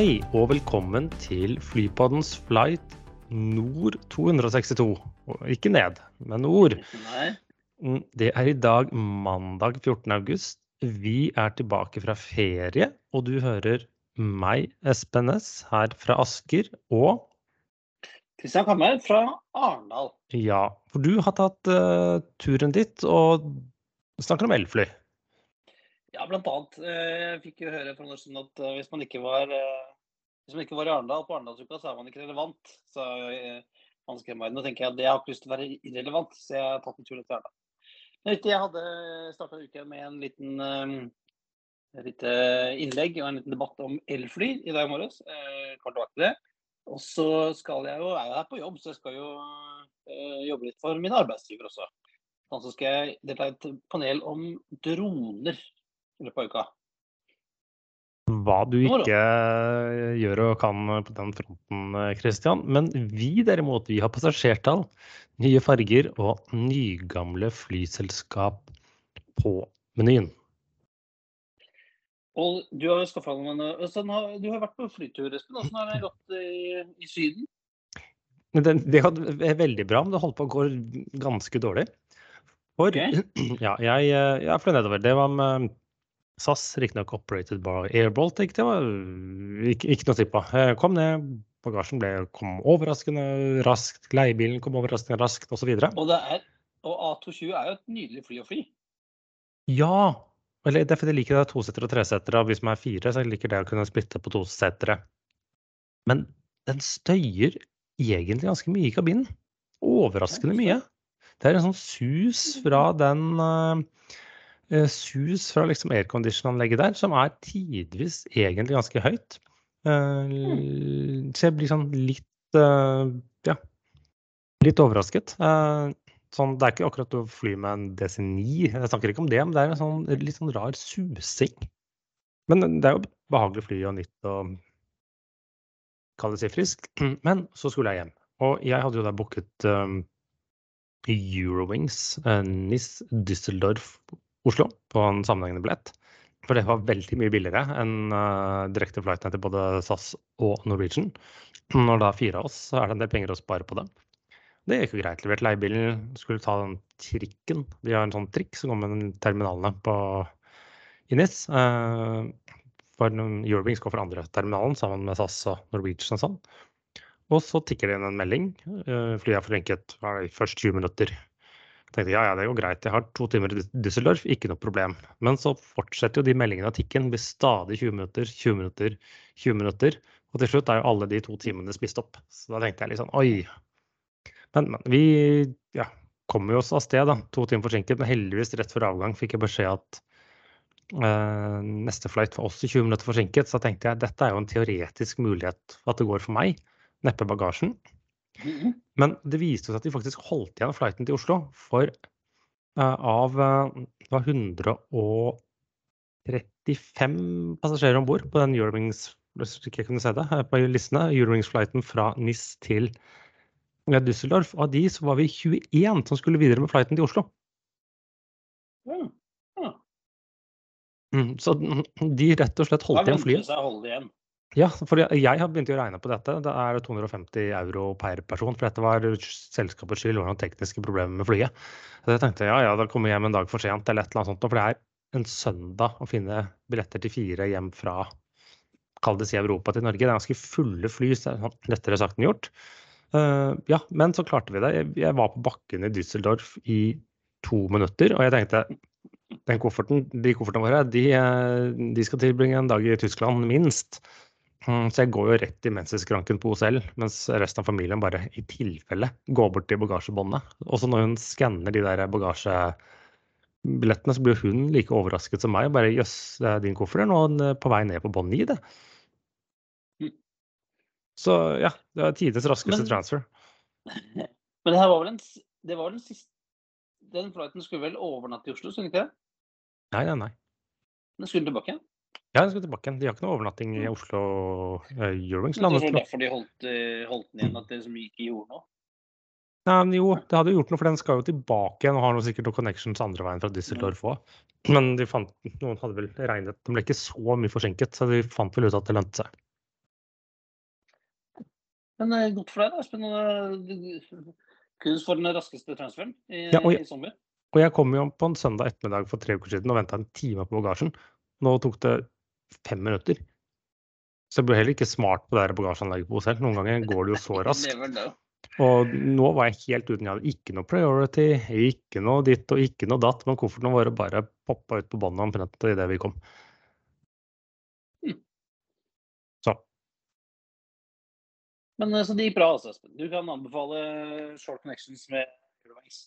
Hei og velkommen til Flypoddens flight nord 262. Ikke ned, men nord. Mm, Det er i dag mandag 14. august. Vi er tilbake fra ferie, og du hører meg, Espen Næss, her fra Asker. Og Kristian Kammer fra Arendal. ja, for du har tatt uh, turen dit og snakker om elfly. Ja, blant annet. eh, Jeg fikk jo høre fra Norsen at eh, hvis man ikke var eh, man ikke var i Arendal på Arendalsuka, så er man ikke relevant. Så meg. Nå tenker jeg at jeg har ikke lyst til å være irrelevant, så jeg har tatt en tur til Arendal. Jeg hadde starta uka med en liten et lite innlegg og en liten debatt om elfly i dag morges. Og så skal jeg jo, er jeg her på jobb, så jeg skal jo jobbe litt for mine arbeidsgiver også. Og så skal jeg delta i et panel om droner i løpet av uka. Hva du ikke eh, gjør og kan på den fronten, eh, Christian. Men vi derimot, vi har passasjertall, nye farger og nygamle flyselskap på menyen. Og du har jo skaffa deg en sånn, Du har vært på flytur, Espen. Åssen har det gått i, i Syden? Det, det er veldig bra, men det holdt på å gå ganske dårlig. For okay. ja, jeg, eh, jeg fløy nedover. Det var med SAS, riktignok operated by Airbolt. Baltic. Det var ikke, ikke noe å på. Jeg kom ned, bagasjen ble, kom overraskende raskt, leiebilen kom overraskende raskt osv. Og, det er, og A220 er jo et nydelig fly å fly. Ja! Eller det er fordi jeg liker det tosetere og tresetere, og hvis man er fire, så jeg liker det å kunne splitte på tosetere. Men den støyer egentlig ganske mye i kabinen. Overraskende mye. Det er en sånn sus fra den eh, eh, Sus fra liksom aircondition-anlegget der, som er tidvis egentlig ganske høyt. Eh, så jeg blir sånn litt eh, Ja, litt overrasket. Eh, Sånn, det er ikke akkurat å fly med en DC9, jeg snakker ikke om det, men det er en sånn, litt sånn rar susing. Men det er jo behagelig fly og nytt og kalle si frisk. Men så skulle jeg hjem, og jeg hadde jo da booket um, Eurowings, uh, NIS Düsseldorf Oslo på en sammenhengende billett. For det var veldig mye billigere enn uh, direkte flighten til både SAS og Norwegian. Når da fire av oss, så er det en del penger å spare på det. Det gikk jo greit. Levert leiebilen, skulle ta den trikken. De har en sånn trikk som går med terminalene på Inis. NIS. Uh, for noen- Eurowings går for andre terminalen sammen med SAS og Norwegian og sånn. Og så tikker det inn en melding. Uh, flyet er er først 20 minutter. Tenkte ja, ja, det går greit. Jeg har to timer i Düsseldorf, ikke noe problem. Men så fortsetter jo de meldingene å tikke. Det blir stadig 20 minutter, 20 minutter, 20 minutter. Og til slutt er jo alle de to timene spist opp. Så da tenkte jeg litt sånn oi. Men, men vi ja, kom jo oss av sted, da. To timer forsinket. Men heldigvis rett før avgang fikk jeg beskjed at eh, neste flight var også 20 minutter forsinket. Så da tenkte jeg dette er jo en teoretisk mulighet at det går for meg. Neppe bagasjen. Men det viste seg at de faktisk holdt igjen flighten til Oslo. For eh, av eh, det var 135 passasjerer om bord på den Eurowings ikke jeg kunne se det, eh, på listene, Eurowings-flighten fra NIS til Düsseldorf. Av de så var vi 21 som skulle videre med flighten til Oslo. Ja. Ja. Mm, så de rett og slett holdt igjen flyet. holde igjen. Ja, for jeg har begynt å regne på dette. Det er 250 euro per person. For dette var selskapets skyld, det var noen tekniske problemer med flyet. Så jeg tenkte ja, ja, da kommer jeg hjem en dag for sent eller et eller annet sånt. For det er en søndag å finne billetter til fire hjem fra kall det si Europa til Norge. Det er ganske fulle fly, så det er sånn lettere sagt enn gjort. Uh, ja, men så klarte vi det. Jeg, jeg var på bakken i Düsseldorf i to minutter, og jeg tenkte den kofferten, de koffertene våre de, eh, de skal tilbringe en dag i Tyskland, minst. Mm, Så jeg går jo rett i menseskranken på OCL, mens resten av familien bare i tilfelle går bort til bagasjebåndet. Og så når hun skanner de der bagasjebillettene, så blir hun like overrasket som meg. Bare jøss, din koffert er nå eh, på vei ned på bånd 9, det. Mm. Så ja, det var tidenes raskeste Men- transfer. Men det her var vel en, det var den siste Den flighten skulle vel overnatte i Oslo, skulle den ikke det? Nei, nei, nei. Den skulle tilbake. Ja, de skal tilbake igjen. De har ikke noe overnatting i Oslo uh, Eurowings. Det var derfor de holdt, eh, holdt den igjen, at det som ikke gjorde noe. Nei, men jo, det hadde gjort noe, for den skal jo tilbake igjen og har noe sikkert noen connections andre veien fra Düsseldorf òg. Men de fant, noen hadde vel regnet De ble ikke så mye forsinket, så de fant vel ut at det lønte seg. Men uh, godt for deg, da, Espen. Kunst for den raskeste transferen i, Ja, og i sommer. Og jeg kom jo på en søndag ettermiddag for tre uker siden og venta en time på bagasjen. Nå tok det fem minutter. Så jeg ble heller ikke smart på det her bagasjeanlegget på hotell. Noen ganger går det jo så raskt. Og nå var jeg helt uten. Jeg hadde ikke noe priority, ikke noe ditt og ikke noe datt. Men koffertene våre bare poppa ut på båndet omtrent idet vi kom. Så Men eh, så det gikk bra, altså, Espen. Du kan anbefale short connections med underveis.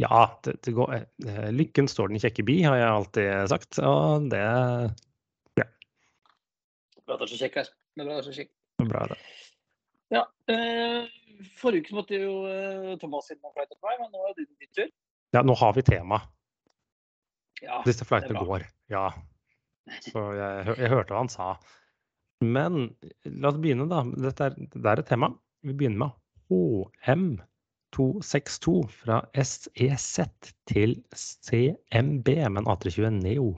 ja, det, det går eh, Lykken står den kjekke bi, har jeg alltid sagt. Og det Bra at du er så kjekk, Espen. Bra at du er så kjekk. bra, det. Ja, eh, forrige uke måtte jo eh, Thomas inn og flight etter meg, men nå er det din tur. Ja, nå har vi tema. Ja, Disse flightene går. Ja. Så jeg, jeg hørte hva han sa. Men la oss begynne, da. Dette er, det er et tema. Vi begynner med HM262 fra SEZ til CMB med en A320 Neo.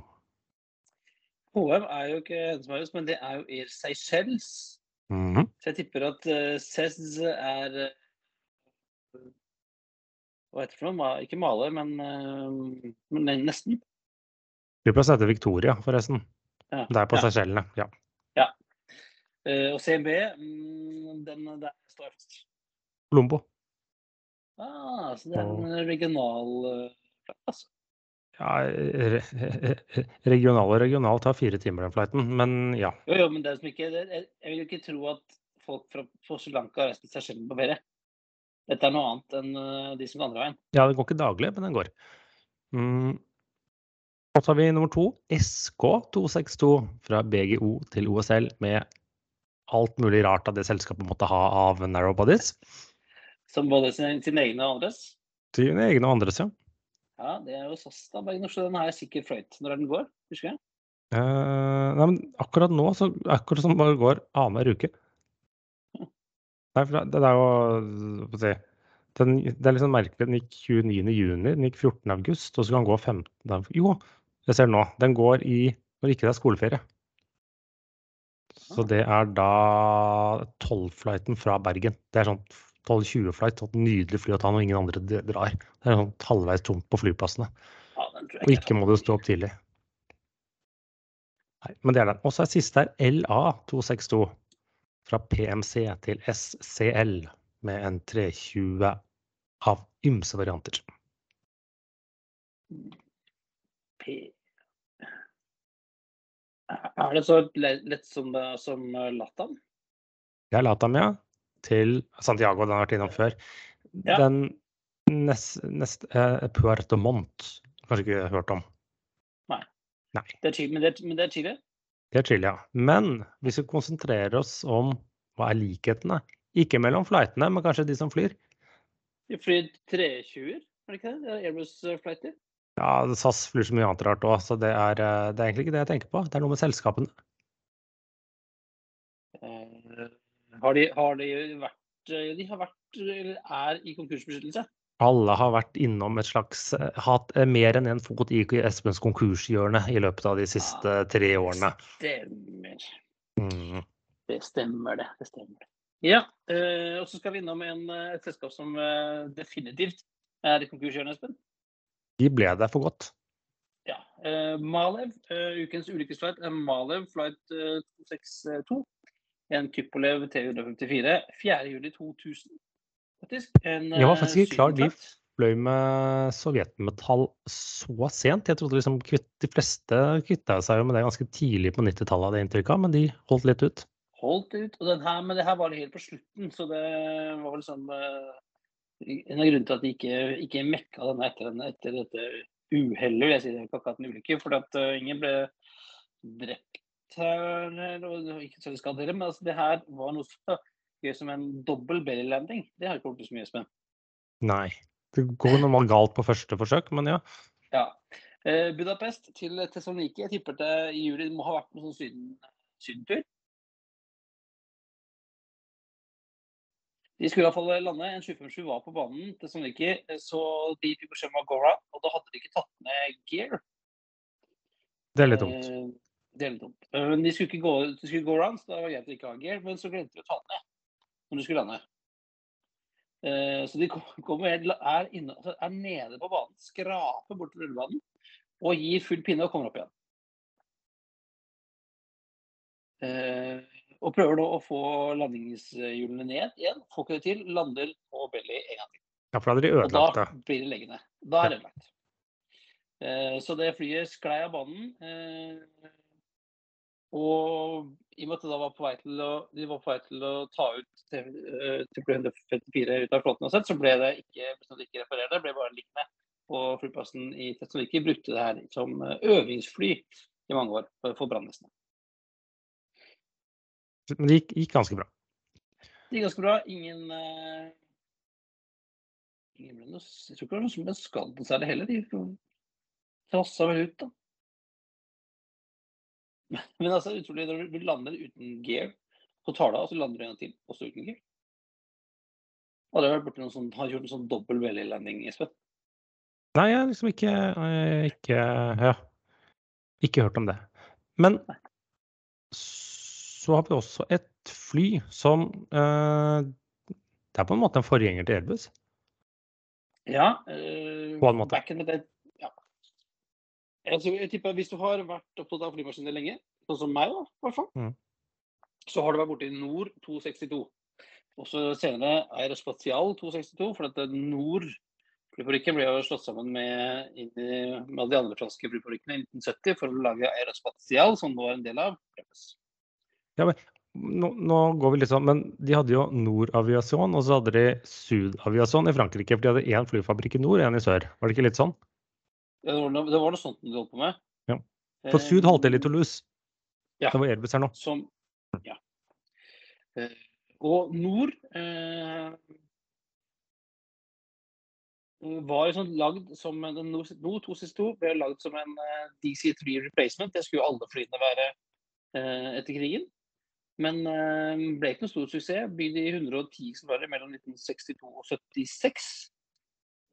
HM er jo ikke Hedensmarius, men det er jo Air Seychelles. -hmm. Så jeg tipper at uh, CEZ er eh, Hva heter det for noe? Ikke maler, men, uh, men nesten. Flyplass heter Victoria, forresten. Ja. Det er på ja. Seychellene. Ja. Eh, og CMB, mm, den der står fast. Colombo. Ah, så det er en regional uh, altså. Ja, re regional og regional tar fire timer den flighten, men ja. Jo, jo, men det som ikke, jeg, vil jo ikke tro at folk fra, fra Sri Lanka reiser til Seychellen på ferie. Dette er noe annet enn eh, de som går andre veien. Ja, den går ikke daglig, men den går. Mm. Og så har vi nummer to, SK262 fra BGO til OSL med alt mulig rart av det selskapet måtte ha av narrow bodies. Som både sine, sin egne og andres. Sine egne og andres, ja. Ja, det er jo SAS da, Bergen Oslo. Den har jeg sikkert fløyt når den går, husker jeg. Uh, nei, men akkurat nå, så akkurat som bare går annenhver uke. Nei, for det, det er jo Få se. den, Det er sånn merkelig. Den gikk 29. juni, den gikk 14. august, og så kan den gå 15. av- Jo, jeg ser nå. Den går i når ikke det er skoleferie. Så det er da 12-flighten fra Bergen. Det er sånn 12-20-flight. Et nydelig fly å ta når ingen andre drar. Det er sånn halvveis tomt på flyplassene. Ja, Og ikke. må du stå opp tidlig. Nei, men det er den. Og så er siste her LA262. Fra PMC til SCL med en 320 av ymse varianter. P... Er det så lett som, det- som Latam? Det er Latamia til Santiago, den har vært innom før. Ja. Den neste nest, eh, Puerto Mont, kanskje ikke hørt om. Det er Chile, men, det, men det er Chile? Det er Chile, ja. Men hvis vi konsentrerer oss om hva er likhetene, ikke mellom flightene, men kanskje de som flyr. De flyr 320-er, er det ikke det? Det er Airbus-flighter. Ja, SAS flyr så mye annet rart òg, så det er, eh, det er egentlig ikke det jeg tenker på. Det er noe med selskapene. Eh, har, de, har de vært eh, De har vært, eller er i konkursbeskyttelse? Alle har vært innom et slags eh, Hatt eh, mer enn én en fot i Espens konkurshjørne i løpet av de siste tre årene. Stemmer. Mm. Det stemmer, det. det stemmer. Ja, og så skal vi innom en, et selskap som definitivt er i konkurshjørnet, Espen. De ble der for godt. Ja. Eh, Malev, ukens ulykkesflight er Malev flight eh, 262. En Tupolev T154. 4. juli 2000, faktisk. En, Jeg var eh, faktisk ikke klar. De sydenflight. fløy med sovjetmetall så sent. Jeg trodde liksom de fleste kvitta seg med det ganske tidlig på 90-tallet, hadde jeg inntrykk av, men de holdt litt ut. Holdt ut. Og den her, men det her var det helt på slutten, så det var vel sånn eh, En av grunnene til at de ikke, ikke mekka denne etter, denne, etter dette uhellet, vil jeg si. Det er ikke akkurat en ulykke, for at eh, ingen ble drept ikke så skadd heller. Men altså, det her var noe så gøy som en dobbel belly landing. Det har ikke gjort så mye, spenn Nei. Det går normalt galt på første forsøk, men ja. Ja. Eh, Budapest til Tessaloniki. Jeg tipper det i juli må ha vært noen sånn syden, sydentur. De skulle iallfall lande. En 757 var på banen. Tessaloniki eh, så de fikk beskjed om å go round, og da hadde de ikke tatt med gear. Det er litt dumt. Det er litt dumt. Eh, Men de skulle ikke gå, de skulle gå round, da var det greit å ikke ha gear. Men så glemte de å ta den ned når du skulle lande. Eh, så de kommer helt, er, inne, altså er nede på banen, skraper bort til rullebanen og gir full pinne og kommer opp igjen. Eh, og prøver nå å få landingshjulene ned igjen. Får ikke det til. Lander på belly en gang til. Ja, for da hadde de Og det. da blir det leggende. Da er det ødelagt. Så det flyet sklei av banen. Eh, Og i og med at de var på vei til å, de var på vei til å ta ut trippel 154 ut av flåten, uansett, så ble det ikke, de ikke reparert. det ble bare liggende på flyplassen i Tessaloniki. Brukte det her som eh, øvingsfly i mange år for- brannvesenet. Men det gikk, gikk ganske bra. Det gikk ganske bra. Ingen uh, Ingen ble noe Jeg tror ikke det var noen som ble skadd særlig heller. De trassa vel ut, da. Men altså, utrolig når du lander uten gear, på tala, og så lander du en gang til, også uten gear. Hadde jeg vært borti noen som har gjort en sånn dobbel belly-landing, Espen? Nei, jeg har liksom ikke, eh, ikke Ja. Ikke hørt om det. Men så har vi også et fly som eh, Det er på en måte en forgjenger til Airbus. Ja. eh, På en måte. Back in the day. Ja. Jeg, tipper at Hvis du har vært opptatt av flymaskiner lenge, sånn som meg, da, i hvert fall, Mm. så har du vært borti Nord 262. Og så senere Aerospatial 262, for at Nord flyfabrikken ble jo slått sammen med, inn i- med alle de andre franske flyfabrikkene i 1970 for å lage Aerospatial, som nå er en del av Airbus. Nå, nå går vi litt sånn, men de hadde jo Nord Aviation, og så hadde de Sud Aviation i Frankrike. For de hadde én flyfabrikk i nord og én i sør. Var det ikke litt sånn? Det var noe, det var noe sånt du holdt på med. Ja. For Sud holdt til i Toulouse. Ja. Det var Airbus her nå. Som Ja. Eh, og Nord eh, var sånn lagd som en- Nord Nord 262 ble lagd som en eh, DC3 replacement. Det skulle jo alle flyene være eh, etter krigen. Men eh, ble ikke noe stor suksess. Bygd i 110 eksemplarer mellom 1962 og 76.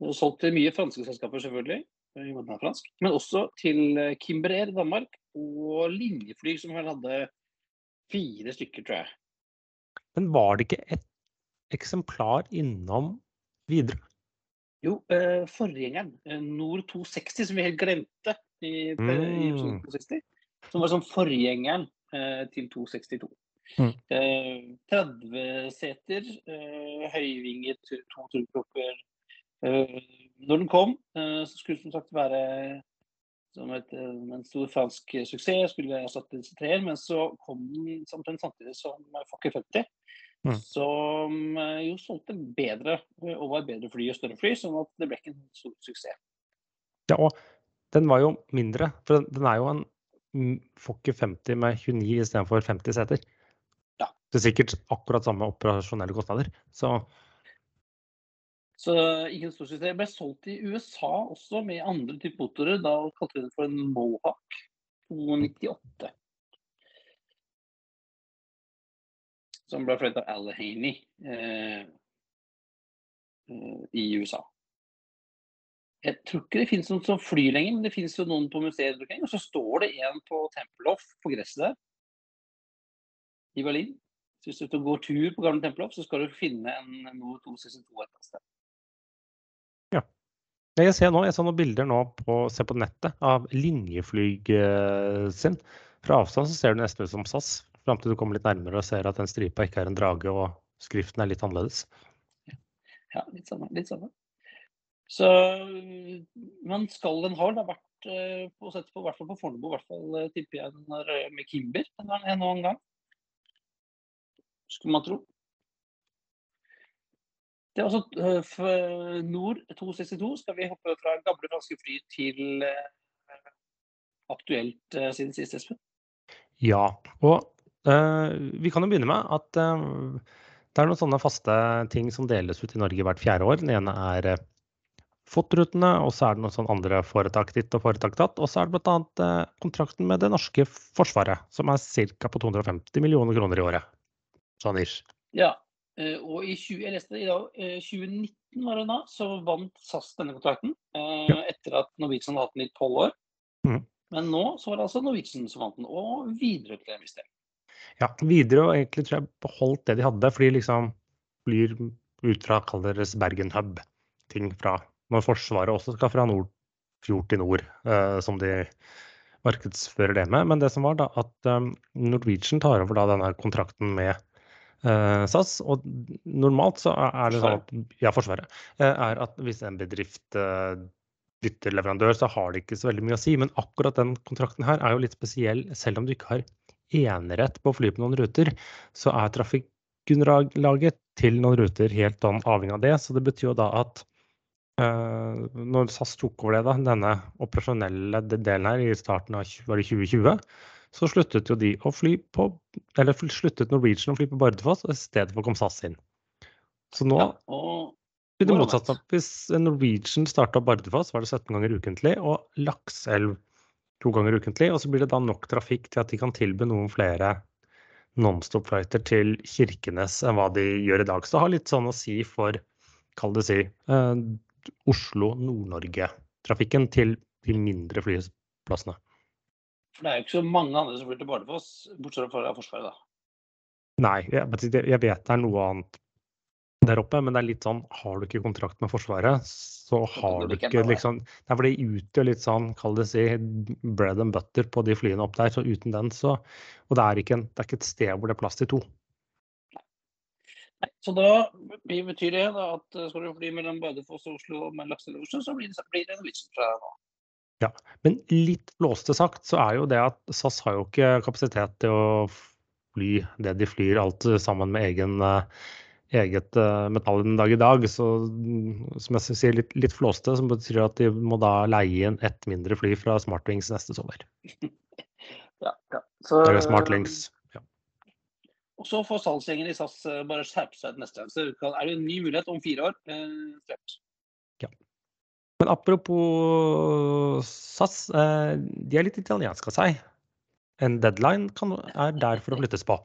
Og Solgt til mye franske selskaper, selvfølgelig. I og med fransk, Men også til Kimbrer Kimber Air i Danmark og linjefly, som vel hadde fire stykker, tror jeg. Men var det ikke et eksemplar innom videre? Jo, eh, forgjengeren, eh, Nord 260, som vi helt glemte i, i Mm. 260, som var sånn forgjengeren eh, til 262. Mm. Eh, 30 seter, eh, høyvinget, to turkropper. Eh, når den kom, eh, så skulle det som sagt være som et, eh, en stor fransk suksess, skulle erstatte C3-er, men så kom den samtidig samtidig som Fokker 50. Mm. Som eh, jo solgte bedre eh, og var bedre fly og større fly, sånn at det ble ikke en stor suksess. Ja, og den var jo mindre. For den- den er jo en Fokker 50 med 29 istedenfor 50 seter. Ja. Det er sikkert akkurat samme operasjonelle kostnader. Så Så ingen stor suksess. Ble solgt i USA også med andre typer motorer. Da kalte vi det for en Mohawk 298. Som ble fløyet av Allegheny eh, eh, i USA. Jeg tror ikke det finnes noen som flyr lenger, men det finnes jo noen på museet. Og så står det en på Tempelhof på gresset der i Berlin. Så hvis du går tur på gamle Tempelhof, så skal du finne en Nord 262 et sted. Jeg ser nå, jeg så noen bilder nå på, se på nettet av linjeflyg eh, sin. Fra avstand så ser det nesten ut som SAS, fram til du kommer litt nærmere og ser at den stripa ikke er en drage og skriften er litt annerledes. Ja, litt samme. Litt samme. Så men skal den har da vært eh, på, på, hvert fall på Fornebu, i hvert fall eh, tipper jeg den er med Kimber en eller annen gang. Skulle man tro. Det er også eh, Nord 262 skal vi hoppe fra gamle franske fly til eh, aktuelt eh, siden sist, Espen. Ja, og uh, vi kan jo begynne med at uh, det er noen sånne faste ting som deles ut i Norge hvert fjerde år. Den ene er uh, FOT-rutene, og så er det noen sånne andre foretak ditt og foretak datt. Og så er det bl.a. Kontrakten med det norske forsvaret, som er ca. på 250 millioner kroner i året. Sånn ish. Ja, og i 20, jeg leste det i dag, eh, 2019 var det da, så vant SAS denne kontrakten. eh, Ja. Etter at Norwegian hadde hatt den i tolv år. Mm. Men nå så var det altså Norwegian som vant den, og Widerøe til en viss del. Ja, videre og egentlig tror jeg beholdt det de hadde, fordi liksom flyr ut fra kall deres Bergen hub. Ting fra når Forsvaret også skal fra Nordfjord til nord, eh, som de markedsfører det med. Men det som var da at um, Norwegian tar over da denne kontrakten med SAS. Og normalt så er det sånn at ja, Forsvaret, uh, er at hvis en bedrift bytter leverandør, så har det ikke så veldig mye å si. Men akkurat den kontrakten her er jo litt spesiell. Selv om du ikke har enerett på å fly på noen ruter, så er trafikkunderlaget til noen ruter helt sånn avhengig av det. Så det betyr jo da at uh, når SAS tok over det, da, denne operasjonelle delen her i starten av 2020, så sluttet jo de å fly på Eller sluttet Norwegian å fly på Bardufoss, og i stedet for kom SAS inn. Så nå ja, og det motsatt. Hvis Norwegian starta Bardufoss, var det 17 ganger ukentlig, og Lakselv to ganger ukentlig. Og så blir det da nok trafikk til at de kan tilby noen flere nonstop-flighter til Kirkenes enn hva de gjør i dag. Så det har litt sånn å si for, kall det si, eh, Oslo-Nord-Norge-trafikken til de mindre flyplassene. For det er jo ikke så mange andre som flyr til Bardufoss, bortsett fra Forsvaret, da. Nei, jeg, jeg vet det er noe annet der oppe, men det er litt sånn Har du ikke kontrakt med Forsvaret, så har du ikke liksom Nei, for det utgjør litt sånn, kall det si, bread and butter på de flyene opp der. Så uten den, så Og det er ikke, en, det er ikke et sted hvor det er plass til to. Nei, så da betyr det da at skal du fly mellom Bardufoss og Oslo med lakselosje, så blir det, blir det Norwegian fra nå. Ja, men litt blåste sagt så er jo det at SAS har jo ikke kapasitet til å fly det de flyr alt sammen med egen uh, eget uh, metall den dag i dag. Så som jeg sier, litt, litt flåste, som betyr at de må da leie inn ett mindre fly fra Smartwings neste sommer. ja, ja. Så, Eller Smartlinks. Ja. Og så får salgsgjengen i SAS eh, bare skjerpe seg neste gang. Så er det en ny mulighet om fire år. Eh, ja. Men apropos SAS, eh, de er litt italienske av seg. En deadline kan, er der for å flyttes på.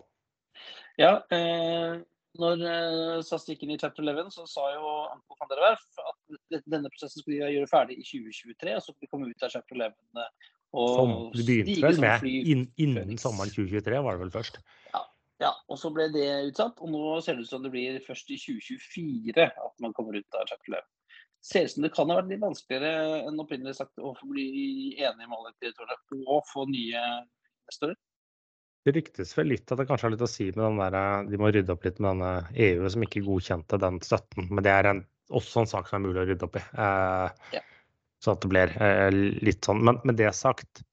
Ja, eh, når uh, SAS gikk inn i chapter 11, så sa jo Anko van der Werf at denne prosessen skulle de gjøre ferdig i 2023, og så skulle de komme ut av chapter 11. Eh, og som du begynte vel med inn, innen sommeren 2023, var det vel først? Ja, ja, og så ble det utsatt. Og nå ser det ut som det blir først i 2024 at man kommer ut av chapter 11. Ser ut som det kan ha vært litt vanskeligere enn opprinnelig sagt å bli enig med alle direktørene og få nye investorer. Det ryktes vel litt at det kanskje har litt å si med den der, eh, de må rydde opp litt med denne EU som ikke godkjente den støtten. Men det er en, også en sak som er mulig å rydde opp i. Eh, yeah. Så at det blir eh, litt sånn. Men med det sagt,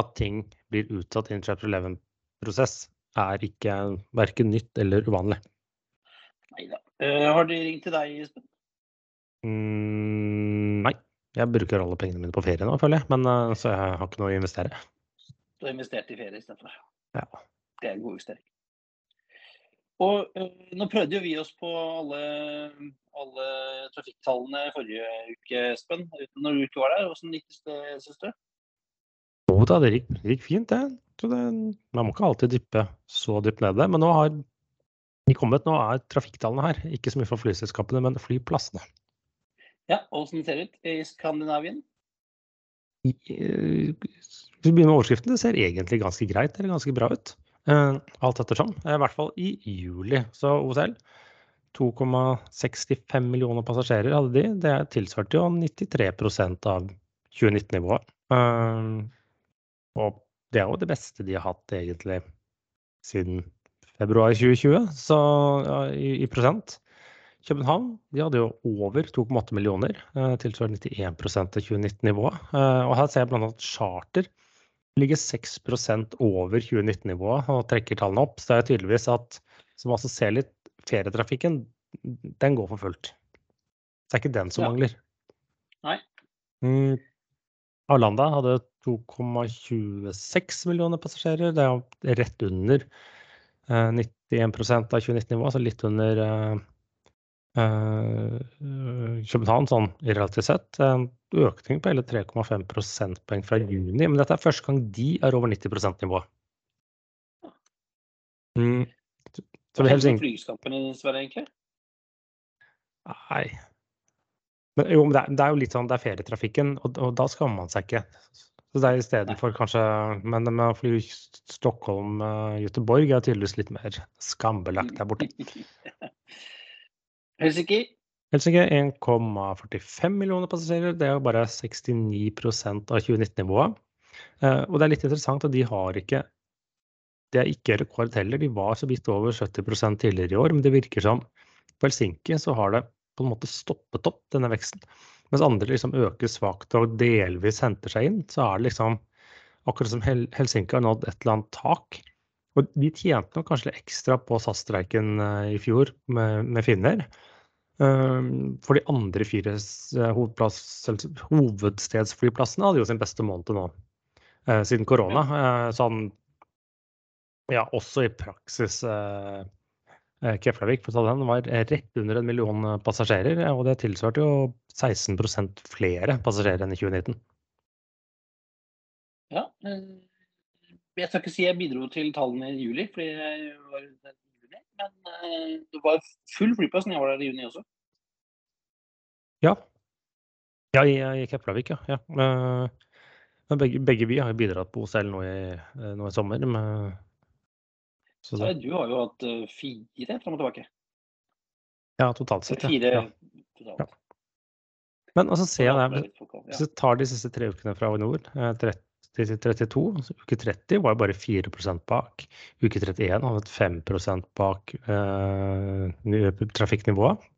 at ting blir utsatt i en chapter 11-prosess, er ikke verken nytt eller uvanlig. Nei da. Uh, har de ringt til deg, Espen? Mm, nei. Jeg bruker alle pengene mine på ferie nå, føler jeg. Men, uh, så jeg har ikke noe å investere. Du har investert i ferie istedenfor? Ja. Det er en god justering. Og uh, nå prøvde jo vi oss på alle, alle trafikktallene forrige uke, Espen. Når du ikke var der. Hvordan gikk det, syns du? Jo da, det gikk, det gikk fint, det. det. Man må ikke alltid dyppe så dypt nede. Men nå har de kommet. Nå er trafikktallene her. Ikke så mye for flyselskapene, men flyplassene. Ja, hvordan ser det ut i Skandinavien? Eh, hvis vi begynner med overskriften, det ser egentlig ganske greit eller ganske bra ut. Uh, alt ettersom. I hvert fall i juli. Så OSL 2,65 millioner passasjerer hadde de. Det tilsvarte jo 93 av 2019-nivået. Uh, og det er jo det beste de har hatt egentlig siden februar 2020, så ja, i, i, prosent. København de hadde jo over 2,8 millioner, tilsvarende 91% av 2019-nivået. Uh, og her ser jeg bl.a. charter ligger 6% over 2019-nivået og trekker tallene opp. Så det er tydeligvis at som altså ser litt ferietrafikken, den går for fullt. Det er ikke den som ja. mangler. Nei. Mm. Arlanda hadde 2,26 millioner passasjerer. Det er rett under eh, 91% av 2019-nivået, altså litt under eh, eh, København sånn relativt sett. En økning på hele 3,5 prosentpoeng fra juni. Men dette er første gang de er over 90 %-nivået. Mm. Så det er helt Flyselskapene Sverre, egentlig? Nei. Men, jo, men det, er, det, er, jo litt sånn, det er ferietrafikken, og, og da skammer man seg ikke. Så det er istedenfor kanskje Men med å fly Stockholm-Göteborg er tydeligvis litt mer skambelagt der borte. Helsinki. Helsinki 1,45 millioner passasjerer. Det er jo bare 69% av 2019-nivået. Uh, og det er litt interessant at de har ikke Det er ikke rekord heller. De var så vidt over 70% tidligere i år, men det virker som på Helsinki så har det på en måte stoppet opp, denne veksten. Mens andre liksom øker svakt og delvis henter seg inn, så er det liksom akkurat som Helsinki har nådd et eller annet tak. Og de tjente nok kanskje litt ekstra på SAS-streiken eh, i fjor med, med finner. Um, for de andre fire eh, hovedstedsflyplassene hadde jo sin beste måned nå, uh, siden korona. Uh, sånn ja, også i praksis Keflavik for den var rett under en million passasjerer, og det tilsvarte jo 16 flere passasjerer enn i 2019. Ja, jeg skal ikke si jeg bidro til tallene i juli, fordi jeg var i juni. Men det var full flyplass da jeg var der i juni også. Ja. Ja, i, i Keflavik, ja. ja. Uh, begge, begge, vi har bidratt på OCL nå i, eh, nå i sommer. Med, så så du har jo hatt fire fram og tilbake. Ja, totalt sett. Fire ja. totalt. Ja. Men altså ser jeg det, hvis du tar de siste tre ukene fra Avinor, 30 til 32. Altså uke 30 var bare 4% bak. Uke 31 hadde 5% bak eh, trafikknivået.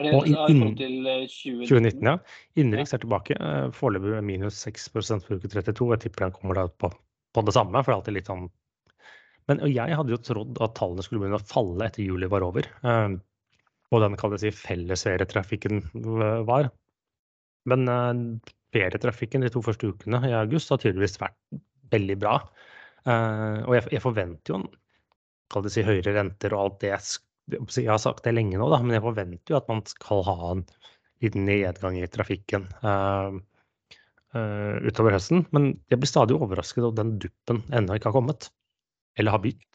Og inn, til 2019, 2019 ja. Innenriks er tilbake. Eh, foreløpig minus 6% for uke 32. Jeg tipper den kommer da på, på det samme, for det er alltid litt sånn Men jeg hadde jo trodd at tallene skulle begynne å falle etter juli var over. Eh, og den kan jeg si fellesferietrafikken var. Men eh, ferietrafikken de to første ukene i august har tydeligvis vært veldig bra. Og jeg, forventer jo en si høyere renter og alt det jeg har sagt det lenge nå, da, men jeg forventer jo at man skal ha en liten nedgang i trafikken uh, uh, utover høsten. Men jeg blir stadig overrasket over den duppen ennå ikke har kommet. Eller har begynt.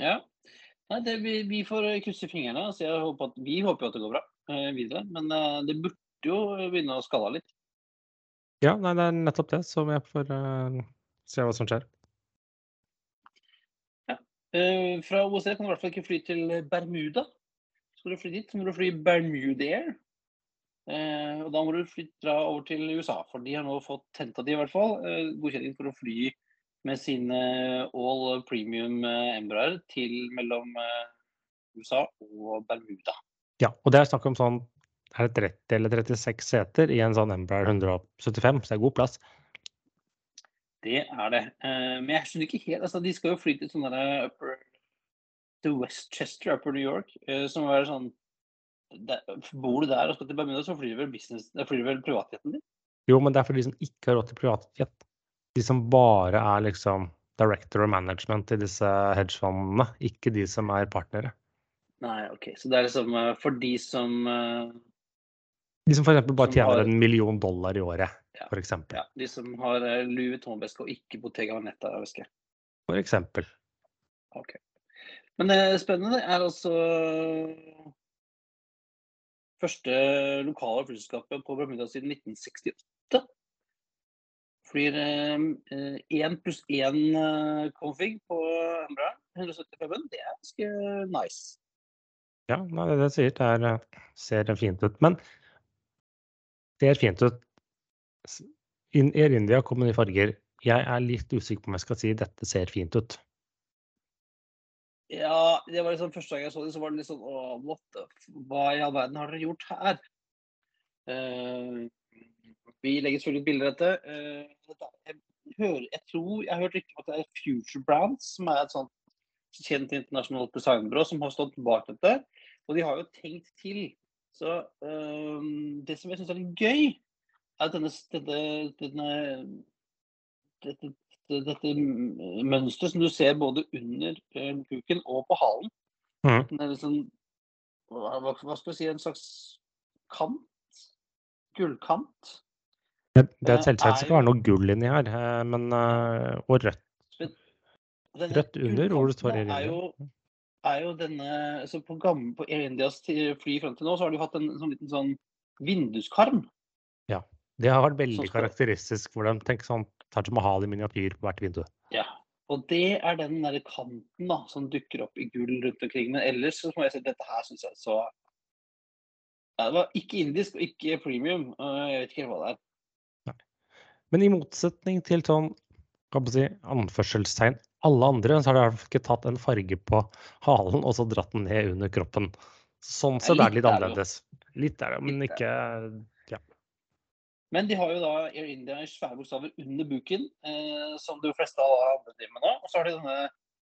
Ja. Nei, det, vi, vi, får krysse fingrene. Altså håper at, vi håper jo at det går bra videre. Men det burde jo begynne å skalle litt. Ja, nei, det er nettopp det, så jeg får uh, se hva som skjer. Uh, fra OSD kan du i hvert fall ikke fly til Bermuda. Skal du fly dit, så må du fly Bermudair. Air. og da må du fly, dra over til USA, for de har nå fått tentativ i hvert fall, uh, godkjenning for å fly med sine all premium Embraer til mellom USA og Bermuda. Ja, og det er snakk om sånn er det 30 eller 36 seter i en sånn Embraer 175, så det er god plass. Det er det. Uh, men jeg skjønner ikke helt altså De skal jo fly til sånn upper til Westchester, Upper New York, som må være sånn der, Bor du der og skal til Bermuda, så flyr du vel, business, flyr du vel privatjeten din? Jo, men det er for de som ikke har råd til privatjet. De som bare er liksom director of management i disse hedgefondene, ikke de som er partnere. Nei, OK. Så det er liksom for de som de som f.eks. bare tjener har, en million dollar i året, ja, f.eks. Ja, de som har lue Louis Vuitton-veske og ikke Bottega Veneta-veske. For eksempel. Ok. Men det eh, spennende er altså første lokale flyselskapet på Bermuda siden 1968. Flyr én eh, pluss én config på Embra 175. Det er ganske nice. Ja, det, det sier det er, ser fint ut. Men det ser fint ut. Air India kom med nye farger. Jeg er litt usikker på om jeg skal si dette ser fint ut. Ja, det var liksom første gang jeg så det, så var det litt sånn Å, what the Hva i all verden har dere gjort her? Uh, vi legger selvfølgelig ut bilder av dette. Uh, dette jeg, hører, jeg, tror jeg har hørt riktig om at det er Future Brands, som er et sånt kjent internasjonalt designbyrå som har stått bak dette. Og de har jo tenkt til så uh, det som jeg syns er litt gøy, er denne, denne, denne dette, dette mønsteret som du ser både under uh, kuken og på halen. Mm. Den er liksom hva, hva, skal vi si, en slags kant? Gullkant? Det, det er selvsagt skal være noe gull inni her, men, uh, og rødt. Rødt under hvor det står i jo er jo denne så På, gamle, på Air Indias fly frem til nå, så har de hatt en sånn liten sånn vinduskarm. Det har vært veldig karakteristisk for dem. Tenk sånn Taj Mahal i miniatyr på hvert vindu. Ja. Og det er den der kanten da, som dukker opp i gull rundt omkring. Men ellers så må jeg si at dette her syns jeg så ja, Det var ikke indisk og ikke premium. Jeg vet ikke helt hva det er. Men i motsetning til sånn kan si, anførselstegn alle andre, så har de ikke tatt en farge på halen og så dratt den ned under kroppen. Sånn sett er det litt annerledes. Litt er det, men ikke. Men de har jo da Air India i svære bokstaver under buken, eh, som de fleste av andre driver med nå. Og så har de denne,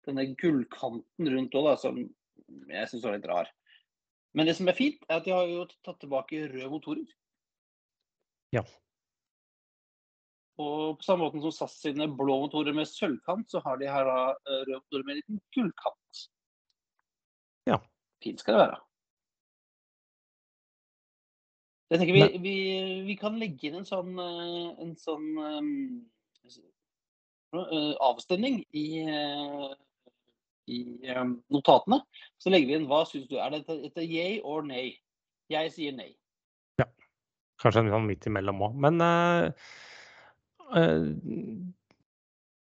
denne gullkanten rundt òg, som jeg syns var litt rar. Men det som er fint, er at de har jo tatt tilbake røde motorer. Ja. Og på samme måte som SAS sine blå motorer med sølvkant, så har de her da eh, røde motorer med en liten gullkant. Ja. Fint skal det være. Jeg tenker vi, vi, vi, kan legge inn en sånn, eh, en sånn um, avstemning i, i um, notatene. Så legger vi inn hva syns du. Er dette, dette yay or nei? Jeg sier nei. Ja. Kanskje en sånn midt imellom òg. Men uh, uh,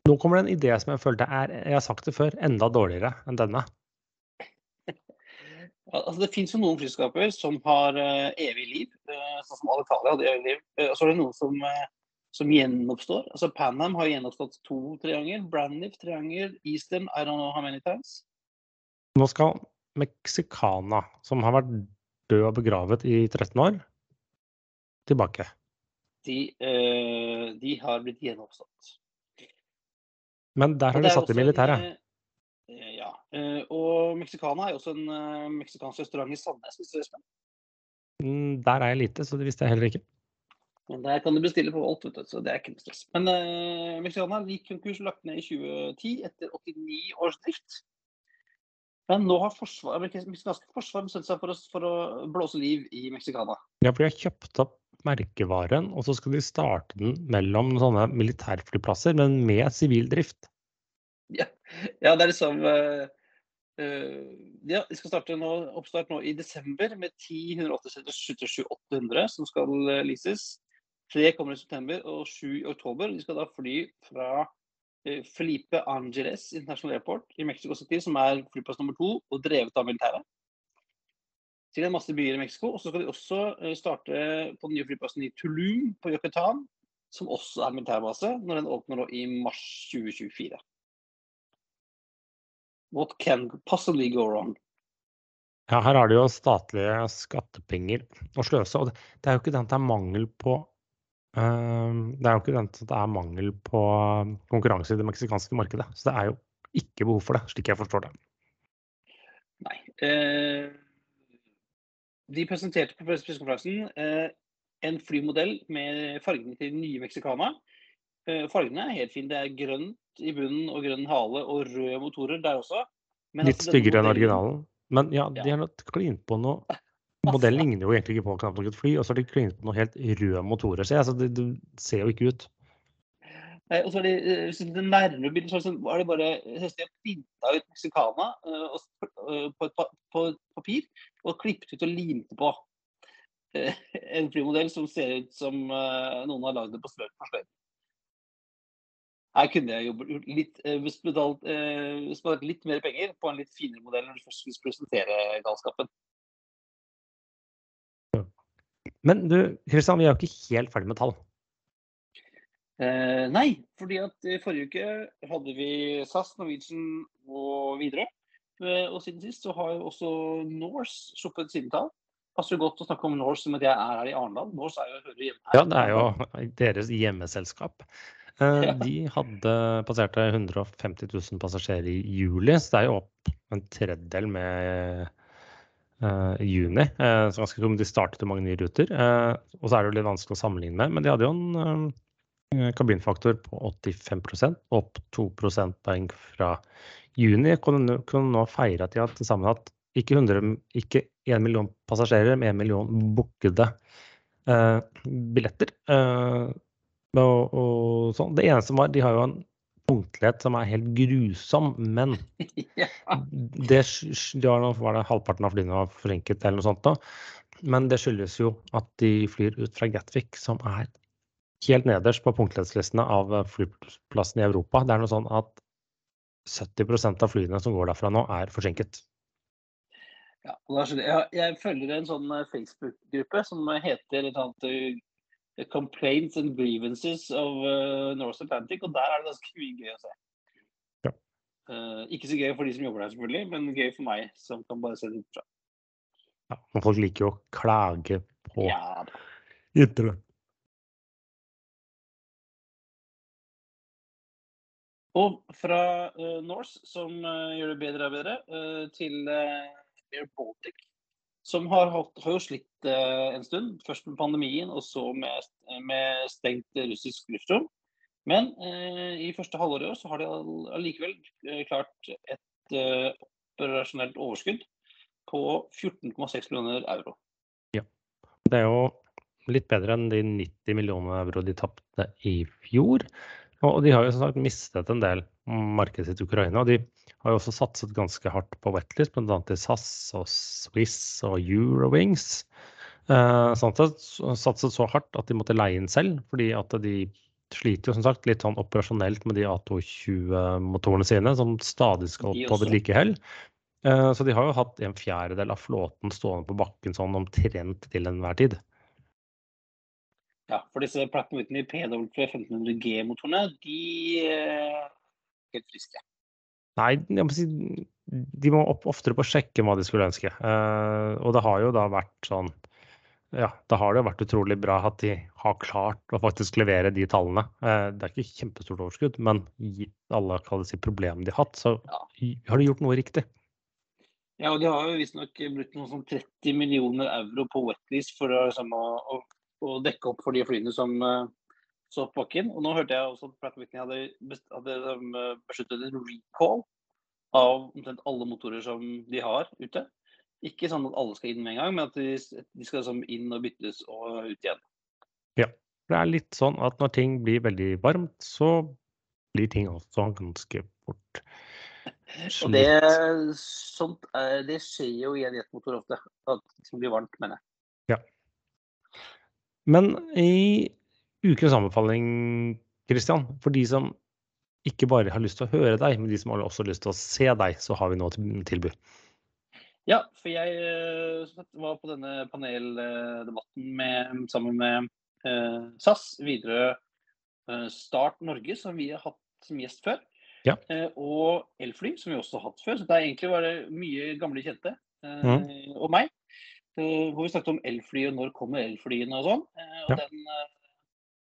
nå kommer det en idé som jeg følte er, jeg har sagt det før, enda dårligere enn denne. Altså, det finnes jo noen flyselskaper som har uh, evig liv, uh, sånn som Alitalia hadde evig liv. Uh, og så er det noen som, som gjenoppstår. Altså Panam har gjenoppstått to-tre ganger. Brandif tre ganger. Eastern I don't know how many times. Nå skal Mexicana, som har vært død og begravet i 13 år, tilbake. De, de har blitt gjenoppstått. Men der har de satt i militæret. Ja. Eh, og Mexicana er jo også en uh, meksikansk restaurant i Sandnes, hvis du er det. Mm, der er jeg lite, så det visste jeg heller ikke. Men Der kan du bestille på alt, vet du, så det er ikke noe stress. Men uh, Mexicana gikk konkurs lagt ned i 2010 etter 89 års drift. Men nå har forsvar, meksikanske forsvar bestemt seg for å, for å, blåse liv i Mexicana. Ja, for de har kjøpt opp merkevaren, og så skal de starte den mellom sånne militærflyplasser, men med sivil drift. Ja, ja det er liksom uh, Ja, vi skal starte nå, oppstart nå i desember med 10 187-800 som skal uh, leases. Tre kommer i september og sju i oktober. De skal da fly fra Felipe Angeles International Airport i Mexico City, som er flyplass nummer to og drevet av militæret. Til en masse byer i Mexico. Og så skal de også starte på den nye flyplassen i Tulum på Yucatan, som også er militærbase, når den åpner nå i mars 2024. What can possibly go wrong? Ja, her har de jo statlige skattepenger å sløse. Og det er jo ikke den at det er mangel på uh, Det er jo ikke den at det er mangel på konkurranse i det meksikanske markedet. Så det er jo ikke behov for det, slik jeg forstår det. Nei. Uh, de presenterte på pressekonferansen uh, en flymodell med fargene til nye Mexicana. Eh, fargene er helt fine. Det er grønt i bunnen og grønn hale og røde motorer der også. Men Litt altså, styggere enn originalen. Men ja, de har klint på noe Modellen ligner jo egentlig ikke på knapt nok et fly, og så har de klint på noe helt røde motorer. Så altså, det, det, ser jo ikke ut. Nei, og så er det, eh, er nærmere bildet, så er det bare de printa ut Mexicana uh, på et på papir og klippet ut og limte på. Uh, en flymodell som ser ut som uh, noen har lagd det på sløyt for sløyd. Her kunne jeg jobbet litt, hvis, betalt, eh, spart litt mer penger på en litt finere modell når du først skulle presentere galskapen. Men du, Kristian, vi er jo ikke helt ferdig med tall. Eh, nei, fordi at i forrige uke hadde vi SAS, Norwegian og videre. Eh, og siden sist så har jo også Norse sluppet sine tall. Passer godt å snakke om Norse som at jeg er her i Arendal. Norse er jo hører hjemme her. Ja, det er jo deres hjemmeselskap. Eh, de hadde passerte 150 000 passasjerer i juli, så det er jo opp en tredjedel med uh, juni. Uh, så ganske De startet jo mange nye ruter. Uh, og så er det jo litt vanskelig å sammenligne med, men de hadde jo en kabinfaktor på 85% opp 2 prosentpoeng fra juni. Kunne, kunne nå feire at de har til sammen hatt ikke, 100, ikke 1 million passasjerer, men 1 million bookede billetter. Og, og sånn. Det eneste var De har jo en punktlighet som er helt grusom, men ja. det, det var det halvparten av flyene var forsinket eller noe sånt. Da. Men det skyldes jo at de flyr ut fra Gatwick, som er helt nederst på punktlighetslistene av flyplassene i Europa. Det er noe sånn at 70% av flyene som går derfra nå, er forsinket. Ja, jeg, jeg, følger en sånn eh, Facebook-gruppe som heter et annet, uh, 'Complaints and Grievances of uh, North Atlantic', og der er det ganske mye gøy å se. Ja. Uh, ikke så gøy for de som jobber der, selvfølgelig, men gøy for meg, som kan bare se det utenfra. Ja, men folk liker jo å klage på ja, internett. Og fra uh, Norse, som uh, gjør det bedre og bedre, uh, til Air Baltic, som har, hatt, har jo slitt en stund. Først med pandemien, og så med, med stengt russisk luftrom. Men i første halvår i år så har de allikevel klart et operasjonelt overskudd på 14,6 millioner euro. Ja. Det er jo litt bedre enn de 90 millioner euro de tapte i fjor. Og de har jo som sagt mistet en del markedet sitt i Ukraina. og De har jo også satset ganske hardt på Wetlist, bl.a. i SAS og Swiss og Eurowings. Eh, at satset så hardt at de måtte leie inn selv, fordi at de sliter jo som sagt litt sånn operasjonelt med de A220-motorene sine, som stadig skal på vedlikehold. Eh, så de har jo hatt en fjerdedel av flåten stående på bakken sånn omtrent til enhver tid. Ja, for disse Platten i PW 1500G-motorene, de er helt friske. Nei, jeg må si de må opp oftere på å sjekke hva de skulle ønske. Uh, og det har jo da vært sånn Ja, da har det jo vært utrolig bra at de har klart å faktisk levere de tallene. Uh, det er ikke kjempestort overskudd, men gitt alle si, problemene de har hatt, så ja. har de gjort noe riktig. Ja, og de har jo visstnok brukt noe sånn 30 millioner euro på wetlease for å, liksom, å, å, dekke opp for de flyene som uh, så på bakken. Og nå hørte jeg også at Pratt Whitney hadde, hadde um, besluttet en recall av omtrent alle motorer som de har ute. Ikke sånn at alle skal inn med en gang, men at de, de skal liksom inn og byttes og ut igjen. Ja. Det er litt sånn at når ting blir veldig varmt, så blir ting også ganske fort og det, sånt, det skjer jo i en jetmotor ofte. At det blir varmt, mener jeg. Men i ukens anbefaling, Christian, for de som ikke bare har lyst til å høre deg, men de som har også lyst til å se deg, så har vi noe tilbud. Ja, for jeg eh, var på denne paneldebatten med, sammen med eh, SAS, videre eh, Start Norge, som vi har hatt som gjest før. Ja. Eh, og elfly, som vi også har hatt før. Så det er egentlig bare mye gamle kjente. Mm. Og meg. Eh, hvor vi snakket om elfly og når kommer elflyene og sånn. og ja. den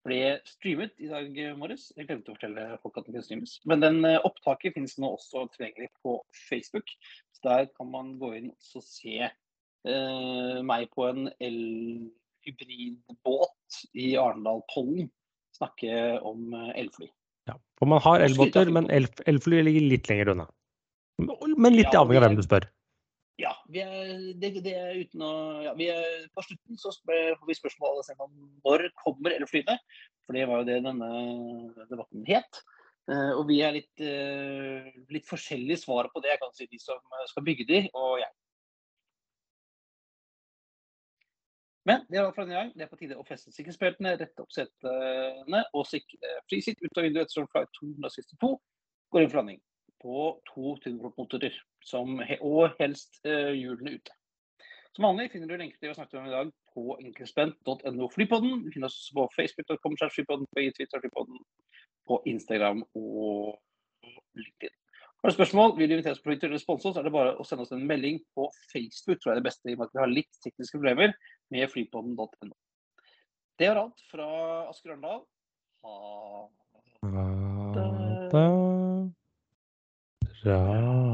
ble streamet i dag morges. Jeg glemte å fortelle folk at den kunne streames. Men den opptaket finnes nå også tilgjengelig på Facebook. Så der kan man gå inn og se eh, meg på en elhybridbåt i Arendalpollen snakke om elfly. Ja, for man har elbåter, men elfly ligger litt lenger unna. Men litt ja, avhengig av hvem du spør. Ja, vi er, det, det er uten å ja, vi er, På slutten så får vi spørsmål om når kommer elflyene. For det var jo det denne debatten het. Uh, og vi er litt, uh, litt forskjellige svar på det. Jeg kan si de som skal bygge de, og jeg. Men det er alt for gang. Det er på tide å feste sikkerhetsbeltene, rette opp setene og sikre frisitt ut av vinduet etter flight 262 går inn for landing på to tyngdemotorer, og helst uh, hjulene ute. Som vanlig finner du lenker til å snakke om i dag på enkeltspent.no flypodden. Du finner oss på facebook.com flypodden, på Twitter flypodden, på Instagram og LinkedIn. Har du spørsmål, vil du invitere oss på Twitter eller sponse så er det bare å sende oss en melding på Facebook. tror jeg er det beste, i og med at vi har litt tekniske problemer med flypodden.no. Det var alt fra Asker Arendal. Ha det thank